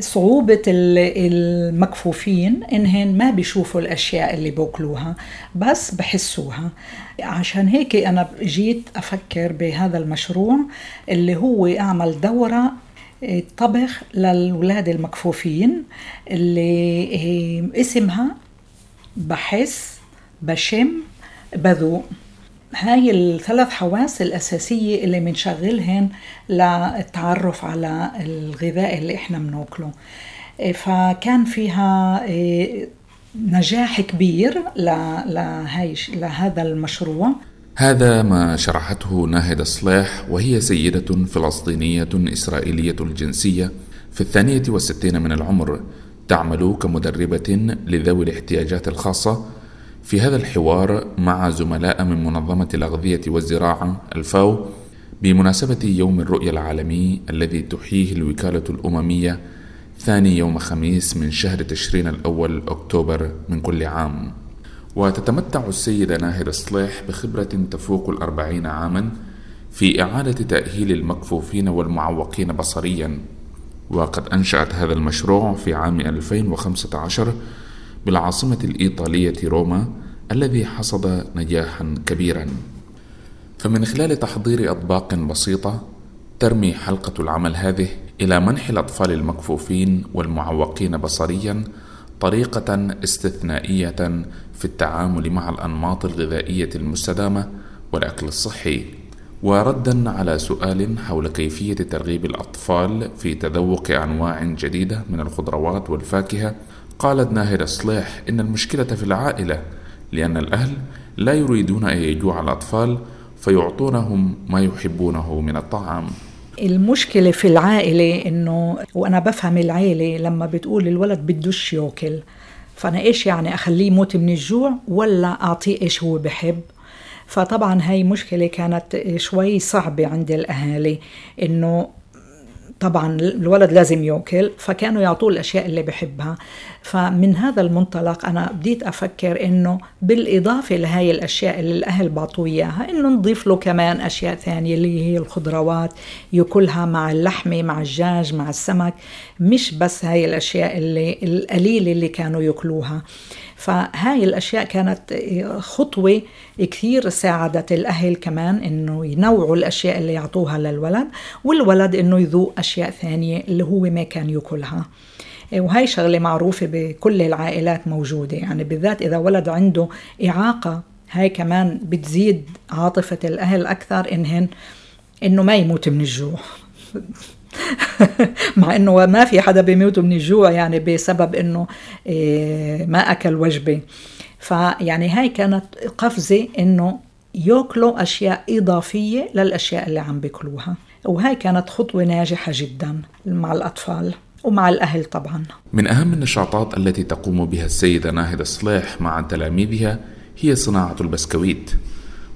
صعوبة المكفوفين إنهن ما بيشوفوا الأشياء اللي بوكلوها بس بحسوها. عشان هيك أنا جيت أفكر بهذا المشروع اللي هو أعمل دورة آه، طبخ للولاد المكفوفين اللي آه، اسمها بحس بشم بذوق. هاي الثلاث حواس الأساسية اللي بنشغلهن للتعرف على الغذاء اللي إحنا بناكله فكان فيها إيه، نجاح كبير لهي لهذا المشروع. هذا ما شرحته ناهد صلاح وهي سيدة فلسطينية إسرائيلية الجنسية في الثانية والستين من العمر تعمل كمدربة لذوي الاحتياجات الخاصة في هذا الحوار مع زملاء من منظمة الأغذية والزراعة الفاو بمناسبة يوم الرؤية العالمي الذي تحييه الوكالة الأممية ثاني يوم خميس من شهر تشرين الأول أكتوبر من كل عام. وتتمتع السيدة ناهر صليح بخبرة تفوق الأربعين عاما في إعادة تأهيل المكفوفين والمعوقين بصريا. وقد أنشأت هذا المشروع في عام 2015 بالعاصمة الإيطالية روما الذي حصد نجاحا كبيرا. فمن خلال تحضير أطباق بسيطة ترمي حلقة العمل هذه إلى منح الأطفال المكفوفين والمعوقين بصريا طريقة استثنائية في التعامل مع الأنماط الغذائية المستدامة والأكل الصحي. وردا على سؤال حول كيفية ترغيب الأطفال في تذوق أنواع جديدة من الخضروات والفاكهة قالت ناهر صليح إن المشكلة في العائلة لأن الأهل لا يريدون أن يجوع الأطفال فيعطونهم ما يحبونه من الطعام. المشكلة في العائلة إنه وأنا بفهم العائلة لما بتقول الولد بدوش ياكل فأنا إيش يعني أخليه يموت من الجوع ولا أعطيه إيش هو بحب؟ فطبعا هاي مشكلة كانت شوي صعبة عند الأهالي إنه طبعا الولد لازم يأكل فكانوا يعطوه الأشياء اللي بحبها. فمن هذا المنطلق أنا بديت أفكر إنه بالإضافة لهي الأشياء اللي الأهل بعطوه إياها إنه نضيف له كمان أشياء ثانية اللي هي الخضروات يأكلها مع اللحمة مع الدجاج مع السمك. مش بس هاي الأشياء اللي القليله اللي كانوا يأكلوها. فهاي الأشياء كانت خطوة كثير ساعدت الأهل كمان إنه ينوعوا الأشياء اللي يعطوها للولد والولد إنه يذوق أشياء ثانية اللي هو ما كان يأكلها. وهي شغلة معروفة بكل العائلات موجودة يعني بالذات إذا ولد عنده إعاقة هاي كمان بتزيد عاطفة الأهل أكثر إنهن إنه ما يموت من الجوع. مع إنه ما في حدا بيموت من الجوع يعني بسبب إنه إيه، ما أكل وجبة. فيعني هاي كانت قفزة إنه يأكلوا أشياء إضافية للأشياء اللي عم بيأكلوها. وهاي كانت خطوة ناجحة جدا مع الأطفال ومع الأهل طبعا. من أهم النشاطات التي تقوم بها السيدة ناهدة صليح مع تلاميذها هي صناعة البسكويت.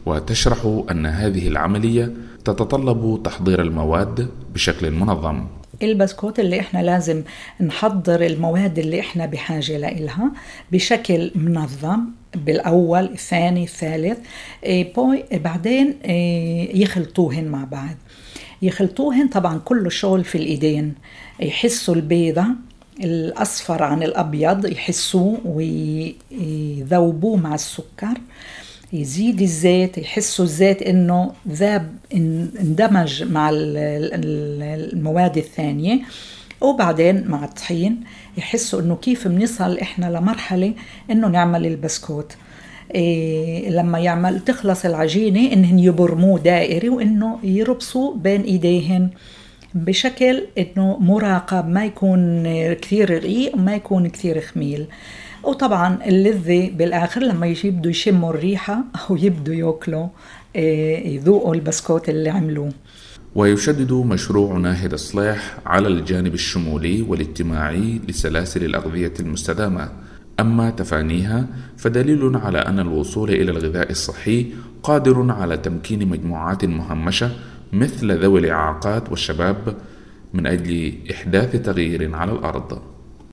وتشرح أن هذه العملية تتطلب تحضير المواد بشكل منظم. البسكوت اللي إحنا لازم نحضر المواد اللي إحنا بحاجة لها بشكل منظم بالأول الثاني الثالث إيه، بوي بعدين إيه، يخلطوهن مع بعض. يخلطوهن طبعا كله شغل في الإيدين. يحسوا البيضة الأصفر عن الأبيض يحسوه ويذوبوه مع السكر. يزيد الزيت يحسوا الزيت إنه ذاب اندمج مع المواد الثانية. وبعدين مع الطحين يحسوا إنه كيف بنصل إحنا لمرحلة إنه نعمل البسكوت. إيه لما يعمل تخلص العجينة انهم يبرموه دائري وإنه يربصوا بين إيديهن بشكل إنه مراقب ما يكون كثير رقيق وما يكون كثير خميل. وطبعا اللذة بالآخر لما يبدوا يشموا الريحة أو يبدوا ياكلوا إيه، يذوقوا البسكوت اللي عملوه. ويشدد مشروع ناهد الصلاح على الجانب الشمولي والاجتماعي لسلاسل الأغذية المستدامة. أما تفانيها فدليل على أن الوصول إلى الغذاء الصحي قادر على تمكين مجموعات مهمشة مثل ذوي الإعاقات والشباب من أجل إحداث تغيير على الأرض.